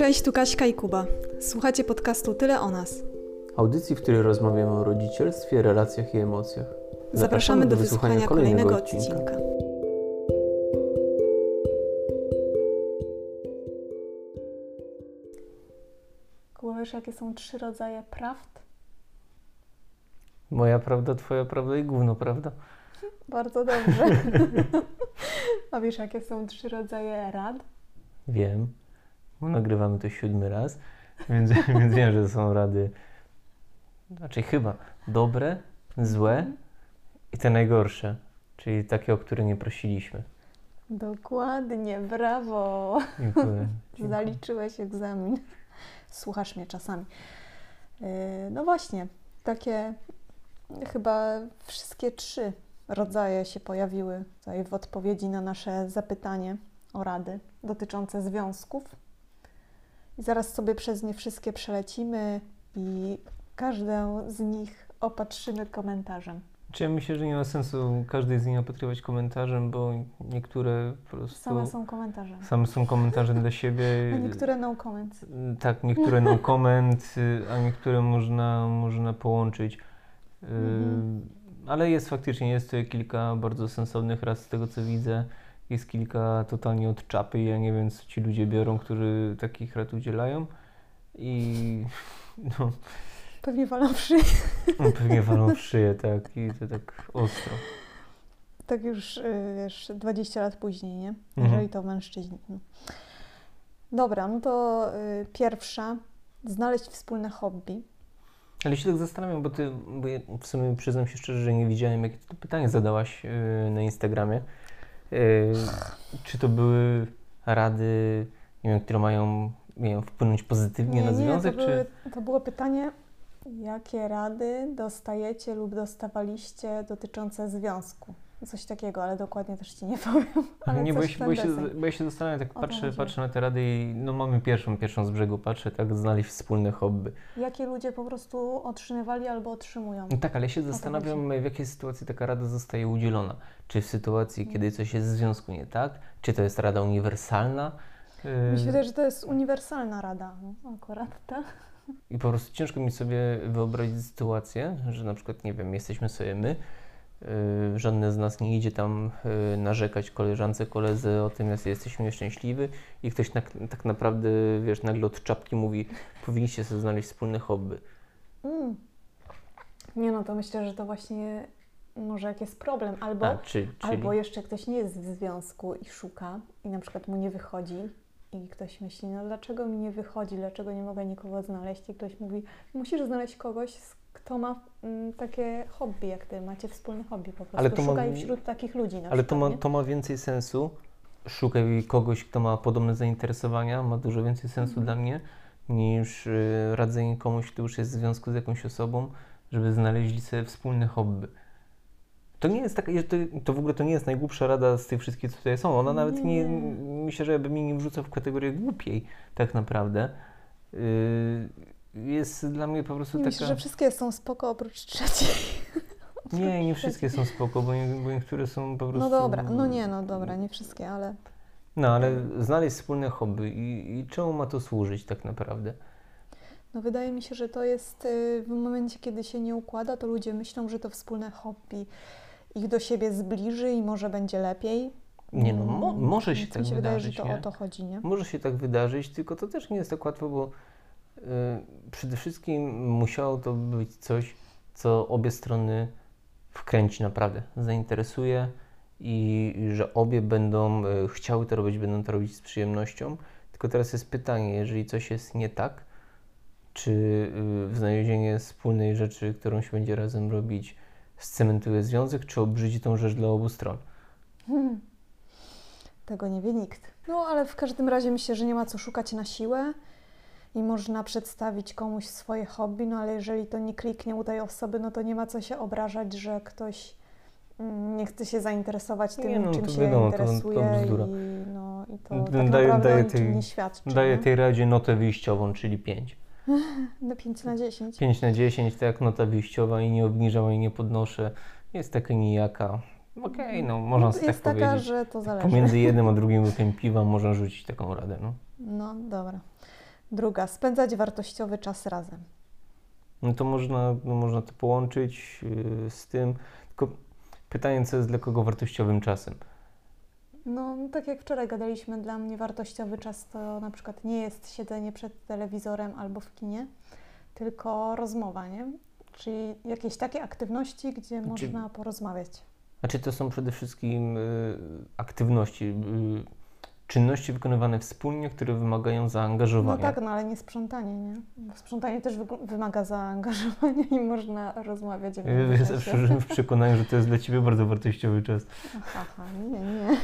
Cześć, tu Kaśka i Kuba. Słuchacie podcastu Tyle o nas. Audycji, w której rozmawiamy o rodzicielstwie, relacjach i emocjach. Zapraszamy, do, wysłuchania kolejnego odcinka. Kuba, wiesz jakie są trzy rodzaje prawd? Moja prawda, twoja prawda i gówno prawda. Bardzo dobrze. A wiesz jakie są trzy rodzaje rad? Wiem, bo nagrywamy to siódmy raz, więc, więc wiem, że są rady, znaczy chyba dobre, złe i te najgorsze, czyli takie, o które nie prosiliśmy. Dokładnie, brawo. Dziękuję. Dziękuję. Zaliczyłeś egzamin. Słuchasz mnie czasami. Yy, No właśnie, takie chyba wszystkie trzy rodzaje się pojawiły tutaj w odpowiedzi na nasze zapytanie o rady dotyczące związków. I zaraz sobie przez nie wszystkie przelecimy i każdą z nich opatrzymy komentarzem. Czy ja myślę, że nie ma sensu każdej z nich opatrywać komentarzem, bo niektóre po prostu... Same są komentarze. Same są komentarze dla siebie. A niektóre no comment. Tak, niektóre no comment, y, a niektóre można, można połączyć. Y, Mhm. Ale jest faktycznie, jest tutaj kilka bardzo sensownych rad z tego co widzę. Jest kilka totalnie od czapy. Ja nie wiem, co ci ludzie biorą, którzy takich rad udzielają. I no, Pewnie walą w szyję. no, pewnie walą w szyję, tak. I to tak ostro. Tak już, y, wiesz, 20 lat później, nie? Mhm. Jeżeli to mężczyźni. Dobra, no to y, pierwsza. Znaleźć wspólne hobby. Ale się tak zastanawiam, bo ty, bo ja w sumie przyznam się szczerze, że nie widziałem, jakie to pytanie zadałaś yy, na Instagramie. Yy, czy to były rady, nie wiem, które mają, nie wiem, wpłynąć pozytywnie na związek, to, czy... były, to było pytanie, jakie rady dostajecie lub dostawaliście dotyczące związku? Coś takiego, ale dokładnie też Ci nie powiem. Ale nie, bo ja, się, bo, ja się, bo ja się zastanawiam, tak O patrzę, patrzę na te rady i no mamy pierwszą, pierwszą z brzegu, patrzę, tak, znaleźć wspólne hobby. Jakie ludzie po prostu otrzymywali albo otrzymują. No tak, ale ja się zastanawiam, w jakiej sytuacji taka rada zostaje udzielona. Czy w sytuacji, Mm. kiedy coś jest w związku nie tak? Czy to jest rada uniwersalna? Się wydaje, że to jest uniwersalna rada. No, akurat tak. I po prostu ciężko mi sobie wyobrazić sytuację, że na przykład, nie wiem, jesteśmy sobie my, żadne z nas nie idzie tam yy, narzekać koleżance, koledze o tym, jak jesteśmy nieszczęśliwi i ktoś tak, tak naprawdę, wiesz, nagle od czapki mówi, powinniście sobie znaleźć wspólne hobby. Mm. Nie no, to myślę, że to właśnie może jak jest problem. Albo, A, czy, czyli... albo jeszcze ktoś nie jest w związku i szuka i na przykład mu nie wychodzi i ktoś myśli, no dlaczego mi nie wychodzi, dlaczego nie mogę nikogo znaleźć i ktoś mówi, musisz znaleźć kogoś, z- kto ma mm, takie hobby jak ty, macie wspólne hobby po prostu. Ale to ma- Szukaj wśród takich ludzi na Ale to przykład, ma, nie? to ma więcej sensu. Szukaj kogoś, kto ma podobne zainteresowania, ma dużo więcej sensu Mhm. dla mnie niż y, radzenie komuś, kto już jest w związku z jakąś osobą, żeby znaleźli sobie wspólne hobby. To nie jest taka, to, to w ogóle to nie jest najgłupsza rada z tych wszystkich, co tutaj są. Ona nawet nie, myślę, że by mi nie wrzuca w kategorię głupiej, tak naprawdę. Y, jest dla mnie po prostu taka... Myślę, że wszystkie są spoko oprócz trzeciej. Nie, nie wszystkie są spoko, bo, nie, bo niektóre są po prostu... No dobra, no nie, no dobra, nie wszystkie, ale No, ale znaleźć wspólne hobby i, i czemu ma to służyć tak naprawdę? No wydaje mi się, że to jest y, w momencie, kiedy się nie układa, to ludzie myślą, że to wspólne hobby ich do siebie zbliży i może będzie lepiej. Nie no, mo, Mm, może się więc tak mi się wydaje, że wydarzyć, to nie? o to chodzi, nie? Może się tak wydarzyć, tylko to też nie jest tak łatwo, bo przede wszystkim musiało to być coś, co obie strony wkręci naprawdę, zainteresuje i, i że obie będą y, chciały to robić, będą to robić z przyjemnością. Tylko teraz jest pytanie, jeżeli coś jest nie tak, czy y, znalezienie wspólnej rzeczy, którą się będzie razem robić, scementuje związek, czy obrzydzi tą rzecz dla obu stron? Hmm. Tego nie wie nikt. No ale w każdym razie myślę, że nie ma co szukać na siłę i można przedstawić komuś swoje hobby, no ale jeżeli to nie kliknie u tej osoby, no to nie ma co się obrażać, że ktoś mm, nie chce się zainteresować tym, Nie, no, czym to się wiadomo, to- to interesuje bzdura. i, no, i to tak daje- daje tej- nie świadczy. Daję nie? tej radzie notę wyjściową, czyli 5. Na 5 na 10. 5 na 10 to jak nota wyjściowa i nie obniżam i nie podnoszę. Jest taka nijaka. Okej, no można No, jest tak taka, powiedzieć. że to zależy. Pomiędzy jednym a drugim łykiem piwa można rzucić taką radę, no. No dobra. Druga, spędzać wartościowy czas razem. No to można, no można to połączyć yy, z tym, tylko pytanie, co jest dla kogo wartościowym czasem? No, tak jak wczoraj gadaliśmy, dla mnie wartościowy czas to na przykład nie jest siedzenie przed telewizorem albo w kinie, tylko rozmowa, nie? Czyli jakieś takie aktywności, gdzie Znaczy- można porozmawiać. Znaczy to są przede wszystkim y, aktywności, y, czynności wykonywane wspólnie, które wymagają No zaangażowania. tak, no ale nie sprzątanie, nie? Bo sprzątanie też wymaga zaangażowania i można rozmawiać w Ja żyłem w przekonaniu, że to jest dla Ciebie bardzo wartościowy czas. Aha, nie, nie.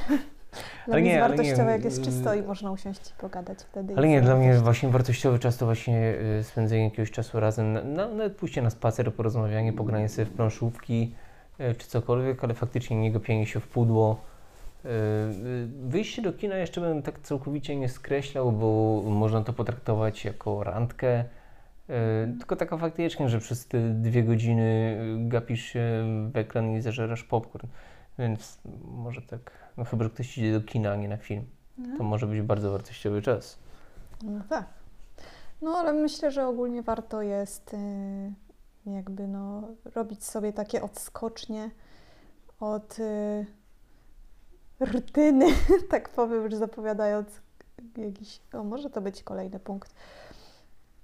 Dla Ale mnie nie, jest ale nie, wartościowe, jak jest y- czysto i można usiąść i pogadać wtedy. Ale nie, dla mnie właśnie wartościowy czas to właśnie y, spędzenie jakiegoś czasu razem, na, na, nawet pójście na spacer, porozmawianie, pogranie sobie w planszówki y, czy cokolwiek, ale faktycznie nie gapienie się w pudło. Y, y, Wyjście do kina jeszcze bym tak całkowicie nie skreślał, bo można to potraktować jako randkę. Y, Tylko taka faktycznie, że przez te dwie godziny y, gapisz się w ekran i zażerasz popcorn. Więc może tak, no chyba, że ktoś idzie do kina, a nie na film. To może być bardzo wartościowy czas. No tak. No ale myślę, że ogólnie warto jest jakby no robić sobie takie odskocznie od rutyny, tak powiem, już zapowiadając jakiś, o może to być kolejny punkt,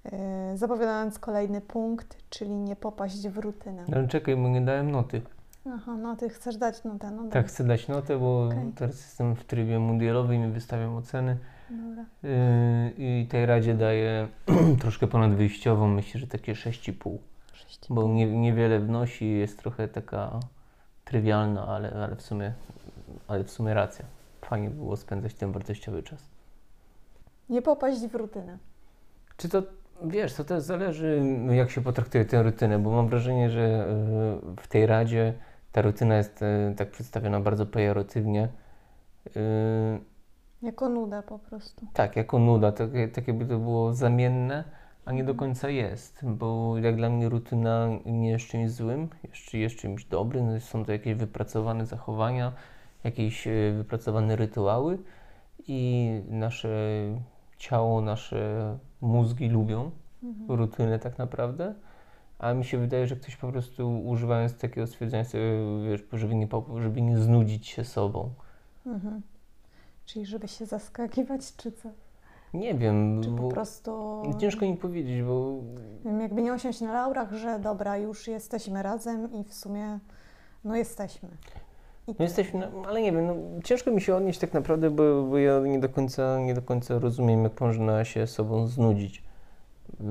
y, zapowiadając kolejny punkt, czyli nie popaść w rutynę. Ale czekaj, bo nie dałem noty. Aha, no ty chcesz dać notę, no Tak, chcę dać notę, bo Okej. teraz jestem w trybie mundialowym i wystawiam oceny. Dobra. Yy, I tej radzie daję troszkę ponad wyjściową, myślę, że takie 6,5. Sześć. Bo nie, niewiele wnosi, jest trochę taka trywialna, ale, ale, w sumie, ale w sumie racja. Fajnie było spędzać ten wartościowy czas. Nie popaść w rutynę. Czy to, wiesz, to też zależy, jak się potraktuje tę rutynę, bo mam wrażenie, że yy, w tej radzie ta rutyna jest yy, tak przedstawiona bardzo pejoratywnie. Yy, Jako nuda po prostu. Tak, jako nuda, tak, tak jakby to było zamienne, a nie do końca jest, bo jak dla mnie rutyna nie jest czymś złym, jest, jest czymś dobrym, no są to jakieś wypracowane zachowania, jakieś e, wypracowane rytuały i nasze ciało, nasze mózgi lubią Mhm. rutynę tak naprawdę, a mi się wydaje, że ktoś po prostu używając takiego stwierdzenia sobie, wiesz, żeby nie, żeby nie znudzić się sobą. Mhm. Czyli żeby się zaskakiwać, czy co? Nie wiem, Czy po prostu. ciężko mi powiedzieć, bo jakby nie osiąść na laurach, że dobra, już jesteśmy razem i w sumie no jesteśmy. No jesteśmy, no, ale nie wiem, no, ciężko mi się odnieść tak naprawdę, bo, bo ja nie do, końca, nie do końca rozumiem, jak można się sobą znudzić. Yy,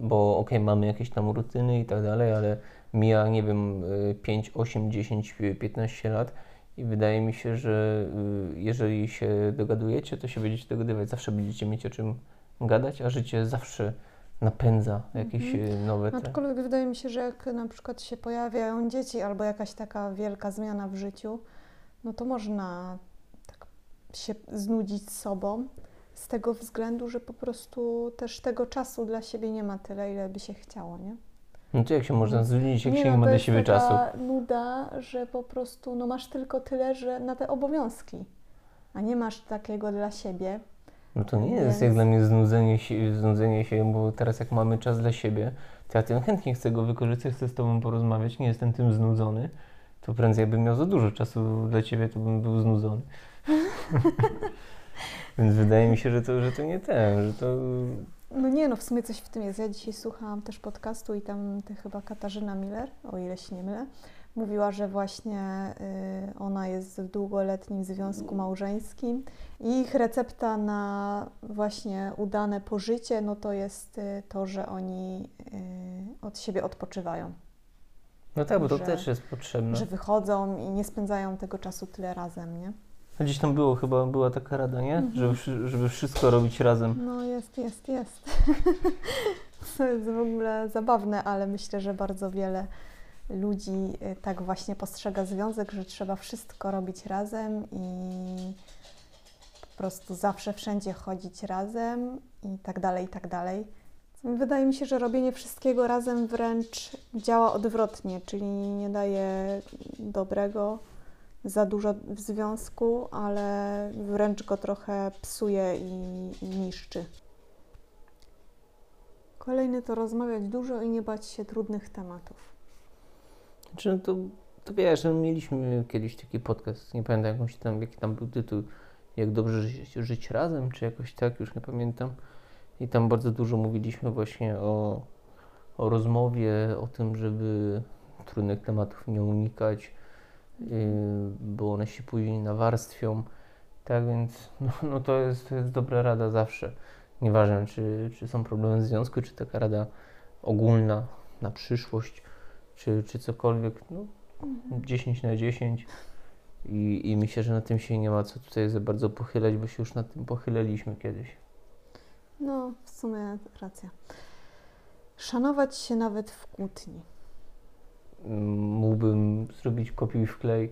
bo okej, mamy jakieś tam rutyny i tak dalej, ale mija, nie wiem, yy, 5, 8, 10, 15 lat i wydaje mi się, że yy, jeżeli się dogadujecie, to się będziecie dogadywać, zawsze będziecie mieć o czym gadać, a życie zawsze napędza jakieś Mhm. nowe te... Aczkolwiek wydaje mi się, że jak na przykład się pojawiają dzieci albo jakaś taka wielka zmiana w życiu, no to można tak się znudzić sobą z tego względu, że po prostu też tego czasu dla siebie nie ma tyle, ile by się chciało, nie? No to jak się można znudzić, jak się nie no, ma to dla siebie taka czasu? nuda, że po prostu no masz tylko tyle, że na te obowiązki, a nie masz takiego dla siebie. No to nie jest Więc- jak dla mnie znudzenie się, znudzenie się, bo teraz jak mamy czas dla siebie, to ja tym chętnie chcę go wykorzystać, chcę z Tobą porozmawiać, nie jestem tym znudzony. To prędzej bym miał za dużo czasu dla Ciebie, to bym był znudzony. Więc wydaje mi się, że to, że to nie ten, że to... No nie, no w sumie coś w tym jest. Ja dzisiaj słuchałam też podcastu i tam ty chyba Katarzyna Miller, o ile się nie mylę, mówiła, że właśnie y, ona jest w długoletnim związku małżeńskim i ich recepta na właśnie udane pożycie, no to jest y, to, że oni y, od siebie odpoczywają, No tak, bo to Że- też jest potrzebne. że wychodzą i nie spędzają tego czasu tyle razem, nie? Gdzieś tam było chyba, była taka rada, nie? Mhm. Żeby, żeby wszystko robić razem. No jest, jest, jest. To jest w ogóle zabawne, ale myślę, że bardzo wiele ludzi y, tak właśnie postrzega związek, że trzeba wszystko robić razem i po prostu zawsze wszędzie chodzić razem i tak dalej, i tak dalej. Wydaje mi się, że robienie wszystkiego razem wręcz działa odwrotnie, czyli nie daje dobrego za dużo w związku, ale wręcz go trochę psuje i, i niszczy. Kolejny to rozmawiać dużo i nie bać się trudnych tematów. Znaczy, no to, to wiesz, no mieliśmy kiedyś taki podcast, nie pamiętam jakąś tam, jaki tam był tytuł, jak dobrze żyć, żyć razem, czy jakoś tak, już nie pamiętam. I tam bardzo dużo mówiliśmy właśnie o, o rozmowie, o tym, żeby trudnych tematów nie unikać, yy, bo one się później nawarstwią. Tak więc no, no to, jest, to jest dobra rada zawsze. Nieważne, czy, czy są problemy w związku, czy taka rada ogólna na przyszłość, czy, czy cokolwiek. No, 10 na 10. I, I myślę, że na tym się nie ma co tutaj za bardzo pochylać, bo się już nad tym pochylaliśmy kiedyś. No, w sumie racja. Szanować się nawet w kłótni. Mógłbym zrobić kopiuj w klej y,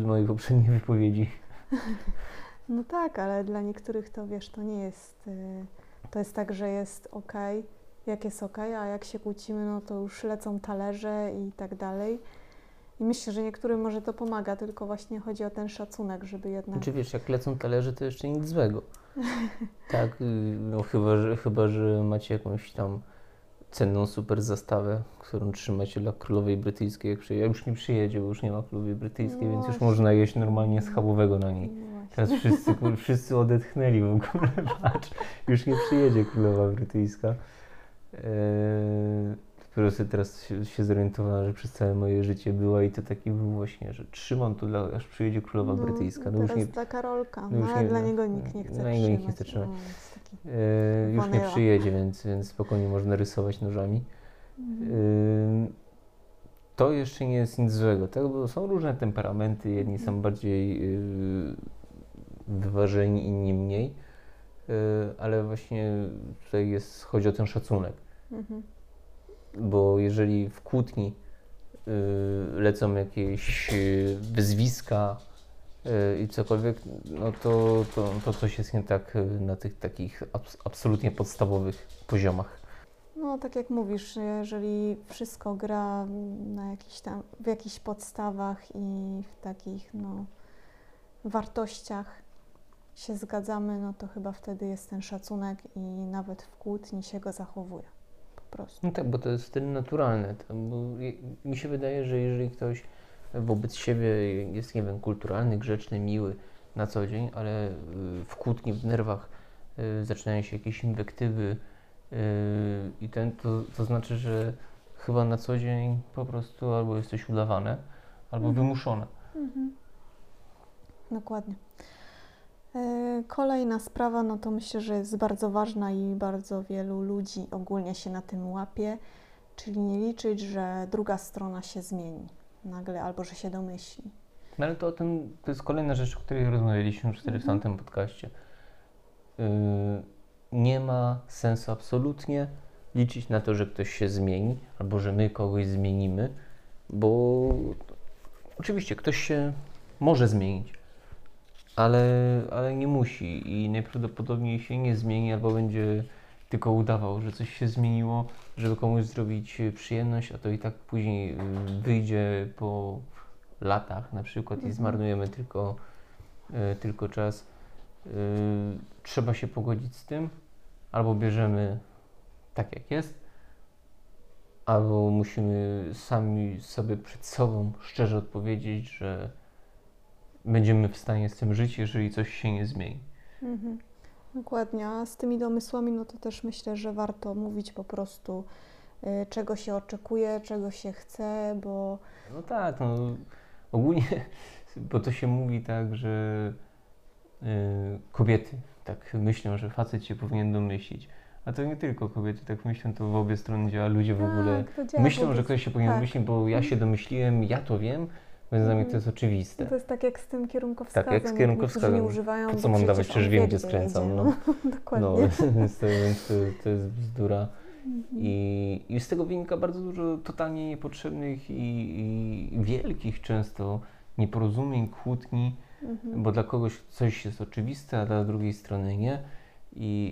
z mojej poprzedniej wypowiedzi. No tak, ale dla niektórych to wiesz, to nie jest. y, To jest tak, że jest ok, jak jest ok, a jak się kłócimy, no to już lecą talerze i tak dalej. I myślę, że niektórym może to pomaga, tylko właśnie chodzi o ten szacunek, żeby jednak. Znaczy wiesz, jak lecą talerze, to jeszcze nic złego. Tak, y, no chyba że, chyba, że macie jakąś tam cenną super zastawę, którą trzymacie dla królowej brytyjskiej. Jak przyjedzie, już nie przyjedzie, bo już nie ma królowej brytyjskiej, No więc już właśnie. można jeść normalnie schabowego na niej. No. Teraz wszyscy, wszyscy odetchnęli w ogóle, patrz, już nie przyjedzie królowa brytyjska. Dopiero sobie teraz się, się zorientowałem, że przez całe moje życie była i to taki był właśnie, że trzymam to, dla, aż przyjedzie królowa No, brytyjska. No, już nie, dla Karolka, no no, już ale nie- dla niego nikt nie chce dla niego nikt nie chce trzymać. No, eee, już nie przyjedzie, więc, więc spokojnie można rysować nożami. Ym, To jeszcze nie jest nic złego, tak? Bo są różne temperamenty, jedni są bardziej yy, wyważeni, inni mniej, Yy, ale właśnie tutaj jest, chodzi o ten szacunek, Mhm. bo jeżeli w kłótni yy, lecą jakieś yy, wyzwiska i cokolwiek, no to, to, to coś jest nie tak na tych takich abs- absolutnie podstawowych poziomach. No, tak jak mówisz, jeżeli wszystko gra na jakichś tam, w jakichś podstawach i w takich, no, wartościach się zgadzamy, no to chyba wtedy jest ten szacunek i nawet w kłótni się go zachowuje. Po prostu. No tak, bo to jest wtedy naturalne. To, mi się wydaje, że jeżeli ktoś wobec siebie jest, nie wiem, kulturalny, grzeczny, miły na co dzień, ale y, w kłótni, w nerwach y, zaczynają się jakieś inwektywy y, i ten, to, to znaczy, że chyba na co dzień po prostu albo jest coś udawane, albo Mhm. wymuszone. Dokładnie. E, Kolejna sprawa, no to myślę, że jest bardzo ważna i bardzo wielu ludzi ogólnie się na tym łapie, czyli nie liczyć, że druga strona się zmieni nagle albo że się domyśli. No ale to tym, to jest kolejna rzecz, o której rozmawialiśmy już wtedy w Mhm. tamtym podcaście. Yy, nie ma sensu absolutnie liczyć na to, że ktoś się zmieni, albo że my kogoś zmienimy, bo oczywiście ktoś się może zmienić, ale, ale nie musi i najprawdopodobniej się nie zmieni, albo będzie tylko udawał, że coś się zmieniło, żeby komuś zrobić przyjemność, a to i tak później yy, wyjdzie po latach na przykład i Mhm. zmarnujemy tylko, y, tylko czas. Y, trzeba się pogodzić z tym, albo bierzemy tak jak jest, albo musimy sami sobie przed sobą szczerze odpowiedzieć, że będziemy w stanie z tym żyć, jeżeli coś się nie zmieni. Mhm. Dokładnie, a z tymi domysłami, no to też myślę, że warto mówić po prostu, y, czego się oczekuje, czego się chce, bo No tak, no ogólnie, bo to się mówi tak, że y, kobiety tak myślą, że facet się powinien domyślić. A to nie tylko kobiety tak myślą, to w obie strony działa. Ludzie w ogóle tak, działa myślą, że ktoś się powinien tak. domyślić, bo ja się domyśliłem, ja to wiem, więc dla mnie to Mhm. jest oczywiste. To jest tak jak z tym kierunkowskazem. Tak, jak z kierunkowskazem. nie używają, Po co mam dawać, przecież wiem, wie, gdzie skręcam, no. Dokładnie. No, więc, to, więc to, to jest bzdura. Mhm. I, I z tego wynika bardzo dużo totalnie niepotrzebnych i, i wielkich często nieporozumień, kłótni, Mhm. bo dla kogoś coś jest oczywiste, a dla drugiej strony nie. I,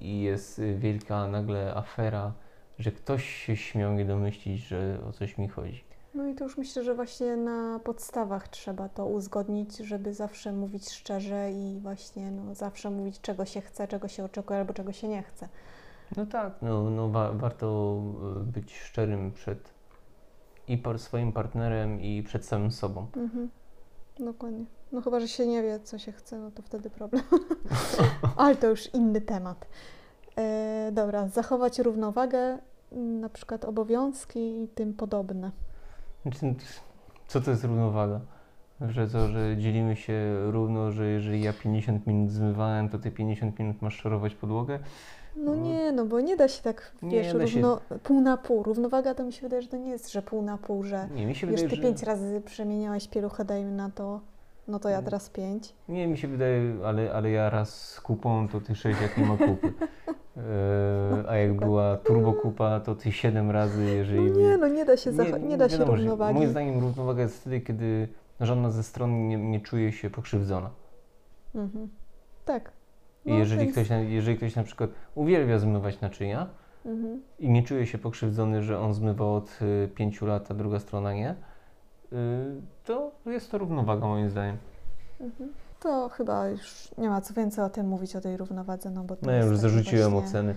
i, i jest wielka nagle afera, że ktoś się śmiał nie domyślić, że o coś mi chodzi. No i to już myślę, że właśnie na podstawach trzeba to uzgodnić, żeby zawsze mówić szczerze i właśnie no, zawsze mówić, czego się chce, czego się oczekuje albo czego się nie chce. No tak, no, no wa- warto y, być szczerym przed i par- swoim partnerem i przed samym sobą. Mhm. Dokładnie. No chyba, że się nie wie, co się chce, no to wtedy problem. Ale to już inny temat. E, dobra, zachować równowagę, na przykład obowiązki i tym podobne. Znaczy, co to jest równowaga? Że to, że dzielimy się równo, że jeżeli ja 50 minut zmywałem, to ty 50 minut masz szorować podłogę? No No. nie, no bo nie da się tak, Nie wiesz, da się. równo, pół na pół. Równowaga to mi się wydaje, że to nie jest, że pół na pół, że Nie, mi się wiesz, wydaje, ty że... pięć razy przemieniałeś pieluchę, dajmy na to, no to ja Mm. teraz pięć. Nie, mi się wydaje, ale, ale ja raz z kupą, to ty 6 jak nie ma kupy. E, a jak była turbokupa, to ty 7 razy, jeżeli... No nie, no nie da się, zacho- nie, da się wiadomo, że równowagi. Moim zdaniem równowaga jest wtedy, kiedy żadna ze stron nie, nie czuje się pokrzywdzona. Mhm. Tak. I No, jeżeli, więc- ktoś, na- jeżeli ktoś na przykład uwielbia zmywać naczynia Mhm. i nie czuje się pokrzywdzony, że on zmywa od 5 lat, a druga strona nie, y, to jest to równowaga moim zdaniem. Mhm. To chyba już nie ma co więcej o tym mówić, o tej równowadze, no bo to No ja już zarzuciłem właśnie... oceny.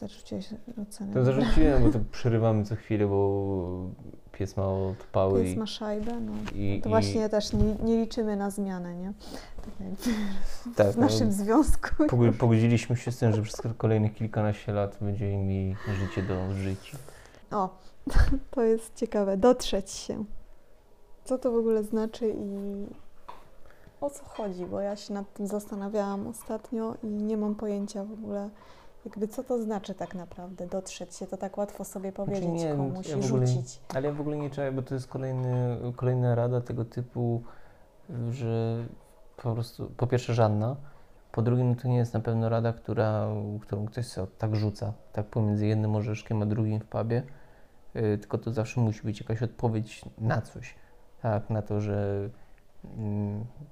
Zarzuciłeś ocenę. To zarzuciłem, bo to przerywamy co chwilę, bo pies ma odpały Pies i, ma szajbę, no. i, To i właśnie też nie, nie liczymy na zmianę, nie? Tak jak tak, w naszym związku. no, pogo- pogodziliśmy się z tym, że przez kolejnych kilkanaście lat będziemy mieli życie do życia. O, to jest ciekawe. Dotrzeć się. Co to w ogóle znaczy i o co chodzi? Bo ja się nad tym zastanawiałam ostatnio i nie mam pojęcia w ogóle, jakby co to znaczy tak naprawdę dotrzeć się. To tak łatwo sobie powiedzieć Znaczy nie, komuś ja i ogóle- rzucić. Ale ja w ogóle nie czuję, bo to jest kolejny, kolejna rada tego typu, że po prostu, po pierwsze żadna, po drugie no to nie jest na pewno rada, która, którą ktoś sobie tak rzuca, tak pomiędzy jednym orzeszkiem a drugim w pubie, yy, tylko to zawsze musi być jakaś odpowiedź na coś, tak, na to, że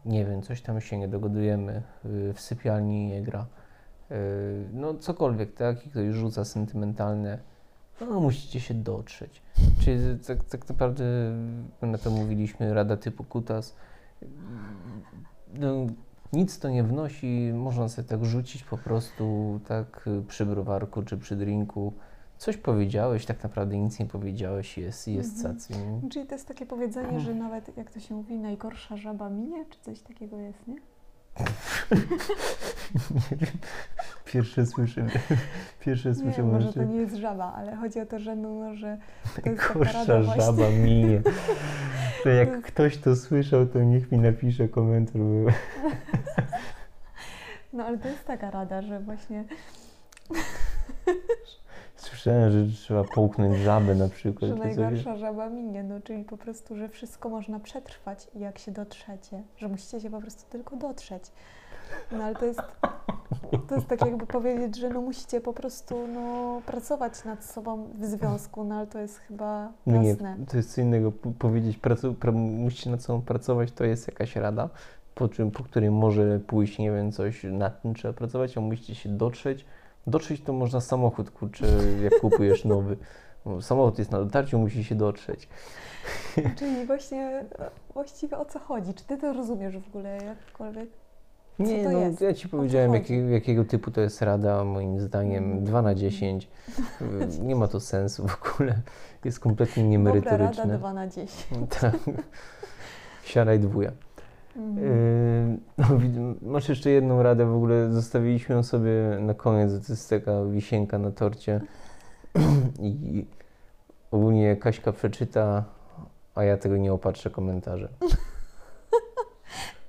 nie wiem, coś tam się nie dogodujemy, yy, w sypialni nie gra, yy, no cokolwiek, tak, i ktoś rzuca sentymentalne, no musicie się dotrzeć. Czyli tak, tak naprawdę na to mówiliśmy, rada typu kutas. No, nic to nie wnosi, można sobie tak rzucić po prostu tak y, przy browarku czy przy drinku. Coś powiedziałeś, tak naprawdę nic nie powiedziałeś, jest, jest Mhm. cacy. Czyli to jest takie powiedzenie, że nawet jak to się mówi, najgorsza żaba minie, czy coś takiego jest, nie? Nie wiem, pierwsze słyszę, pierwsze Nie, słyszę może to nie jest żaba, ale chodzi o to, że no, no że to jest taka Gorsza rada właśnie. żaba minie. To jak ktoś to słyszał, to niech mi napisze komentarz. No ale to jest taka rada, że właśnie, Że trzeba połknąć żabę na przykład. że najgorsza żaba minie, no czyli po prostu, że wszystko można przetrwać jak się dotrzecie, że musicie się po prostu tylko dotrzeć. No ale to jest, to jest tak jakby powiedzieć, że no musicie po prostu no, pracować nad sobą w związku, no ale to jest chyba No nie, jasne. to jest co innego. Powiedzieć, pracu, pra, musicie nad sobą pracować, to jest jakaś rada, po, czym, po której może pójść, nie wiem, coś nad tym trzeba pracować, a musicie się dotrzeć. Dotrzeć to można samochód, kurczę, jak kupujesz nowy. Samochód jest na dotarciu, musi się dotrzeć. Czyli właśnie właściwie o co chodzi? Czy ty to rozumiesz w ogóle jakkolwiek? Nie, to no jest? ja Ci co powiedziałem, jakiego, jakiego typu to jest rada, moim zdaniem Mm. 2 na 10. Y, Nie ma to sensu w ogóle. Jest kompletnie Dobra niemerytoryczne. rada 2 na 10. Tak. Siara i dwuja. Mhm. Yy, no, masz jeszcze jedną radę, w ogóle zostawiliśmy ją sobie na koniec, to jest taka wisienka na torcie i ogólnie Kaśka przeczyta, a ja tego nie opatrzę komentarzem.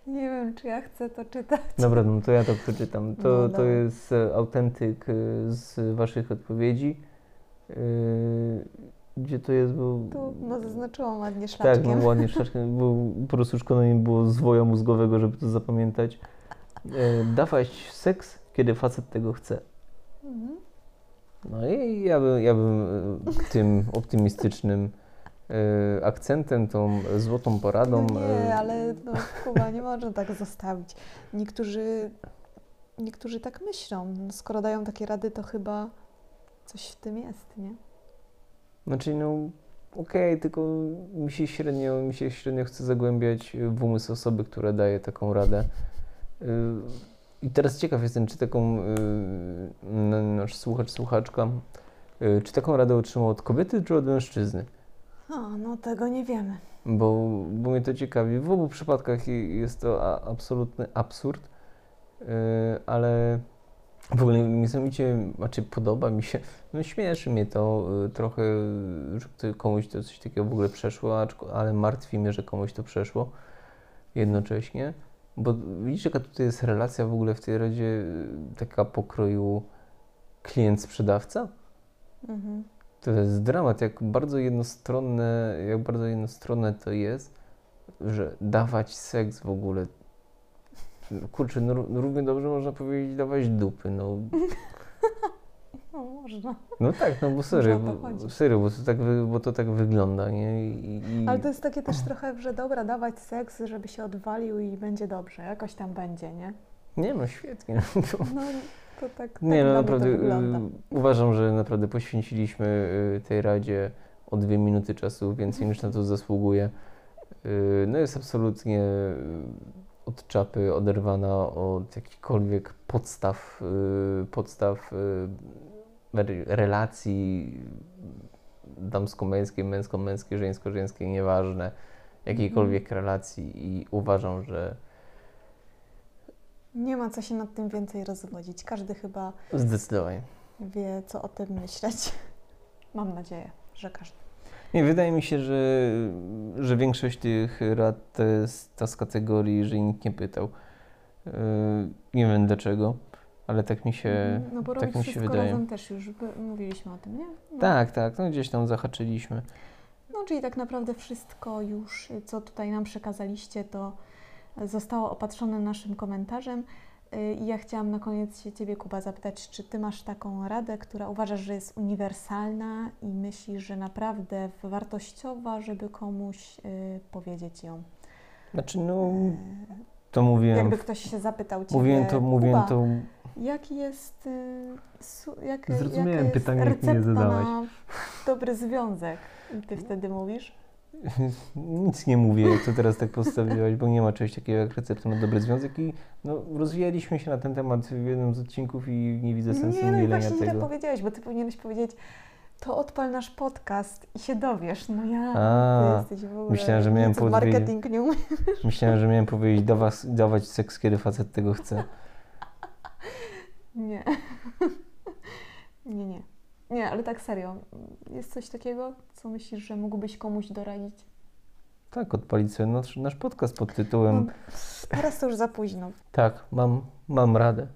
Nie wiem, czy ja chcę to czytać. Dobra, no to ja to przeczytam. To, No, to jest autentyk e, z Waszych odpowiedzi. Yy, Gdzie to jest? Tu no, zaznaczyłam ładnie Tak, szlaczkiem. no ładnie szlaczkiem, bo po prostu szkoda nie było zwoja mózgowego, żeby to zapamiętać. E, dawać seks, kiedy facet tego chce. Mhm. No i ja bym, ja bym e, tym optymistycznym e, akcentem, tą złotą poradą. No e, nie, ale no, Kuba, nie można tak zostawić. Niektórzy, niektórzy tak myślą. No, skoro dają takie rady, to chyba coś w tym jest, nie? Znaczy, no okej, tylko mi się, średnio, mi się średnio chce zagłębiać w umysł osoby, która daje taką radę. Y, I teraz ciekaw jestem, czy taką y, nasz słuchacz, słuchaczka, y, czy taką radę otrzymał od kobiety, czy od mężczyzny? O, no tego nie wiemy. Bo, bo mnie to ciekawi. W obu przypadkach jest to absolutny absurd, ale w ogóle niesamowicie, znaczy podoba mi się, no śmieszy mnie to yy, trochę, że komuś to coś takiego w ogóle przeszło, ale martwi mnie, że komuś to przeszło jednocześnie. Bo widzisz, jaka tutaj jest relacja w ogóle w tej radzie yy, taka pokroju klient-sprzedawca? Mhm. To jest dramat, jak bardzo jednostronne, jak bardzo jednostronne to jest, że dawać seks w ogóle. Kurczę, no, ró- równie dobrze można powiedzieć dawać dupy, no. No, można. No tak, no bo serio, bo, serio, bo to tak, bo to tak wygląda, nie? I, i, Ale to jest takie też trochę, że dobra, dawać seks, żeby się odwalił i będzie dobrze. Jakoś tam będzie, nie? Nie no, świetnie. No, to tak, tak Nie no, naprawdę y, uważam, że naprawdę poświęciliśmy y, tej Radzie o dwie minuty czasu, więcej niż na to zasługuje. Y, No jest absolutnie od czapy oderwana od jakichkolwiek podstaw, y, podstaw y, re- relacji damsko-męskiej, męsko-męskiej, żeńsko-żeńskiej, nieważne, jakiejkolwiek relacji i uważam, że Nie ma co się nad tym więcej rozwodzić. Każdy chyba zdecydowanie. wie, co o tym myśleć. Mam nadzieję, że każdy. Nie, wydaje mi się, że, że większość tych rad to jest ta z kategorii, że nikt nie pytał. Yy, nie wiem dlaczego, ale tak mi się, no bo tak robić mi się wszystko wydaje. razem też już by- mówiliśmy o tym, nie? No. Tak, tak, no gdzieś tam zahaczyliśmy. No, czyli tak naprawdę wszystko już, co tutaj nam przekazaliście, to zostało opatrzone naszym komentarzem. Y, I ja chciałam na koniec się Ciebie, Kuba, zapytać, czy Ty masz taką radę, która uważasz, że jest uniwersalna i myślisz, że naprawdę wartościowa, żeby komuś y, powiedzieć ją? Znaczy, no, to mówiłem, Jakby ktoś się zapytał Ciebie, mówiłem to, mówiłem Kuba, to, jaki jest, y, jak, Zrozumiałem jaka jest pytanie, jakie recepta zadałeś. na dobry związek? I Ty wtedy mówisz? Nic nie mówię, jak to teraz tak postawiłaś, bo nie ma czegoś takiego jak recepta na dobry związek i no, rozwijaliśmy się na ten temat w jednym z odcinków i nie widzę sensu Nie, no i udzielenia właśnie tego. powiedziałeś, bo ty powinieneś powiedzieć, to odpal nasz podcast i się dowiesz. No ja, A, ty jesteś w ogóle... myślałem, że miałem podwie- marketing nie umiem. Myślałem, że miałem powiedzieć dawać, dawać seks, kiedy facet tego chce. Nie. nie, nie. Nie, ale tak serio. Jest coś takiego, co myślisz, że mógłbyś komuś doradzić? Tak, odpalić sobie nasz, nasz podcast pod tytułem No, teraz to już za późno. Tak, mam, mam radę.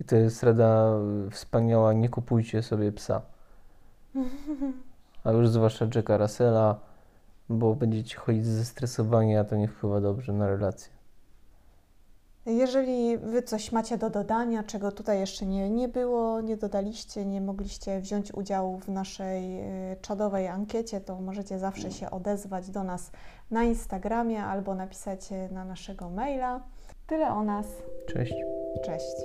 I to jest rada y, wspaniała, nie kupujcie sobie psa. A już zwłaszcza Jacka Russella, bo będziecie chodzić zestresowani, a to nie wpływa dobrze na relacje. Jeżeli wy coś macie do dodania, czego tutaj jeszcze nie, nie było, nie dodaliście, nie mogliście wziąć udziału w naszej y, czadowej ankiecie, to możecie zawsze się odezwać do nas na Instagramie albo napisać y, na naszego maila. Tyle o nas. Cześć. Cześć.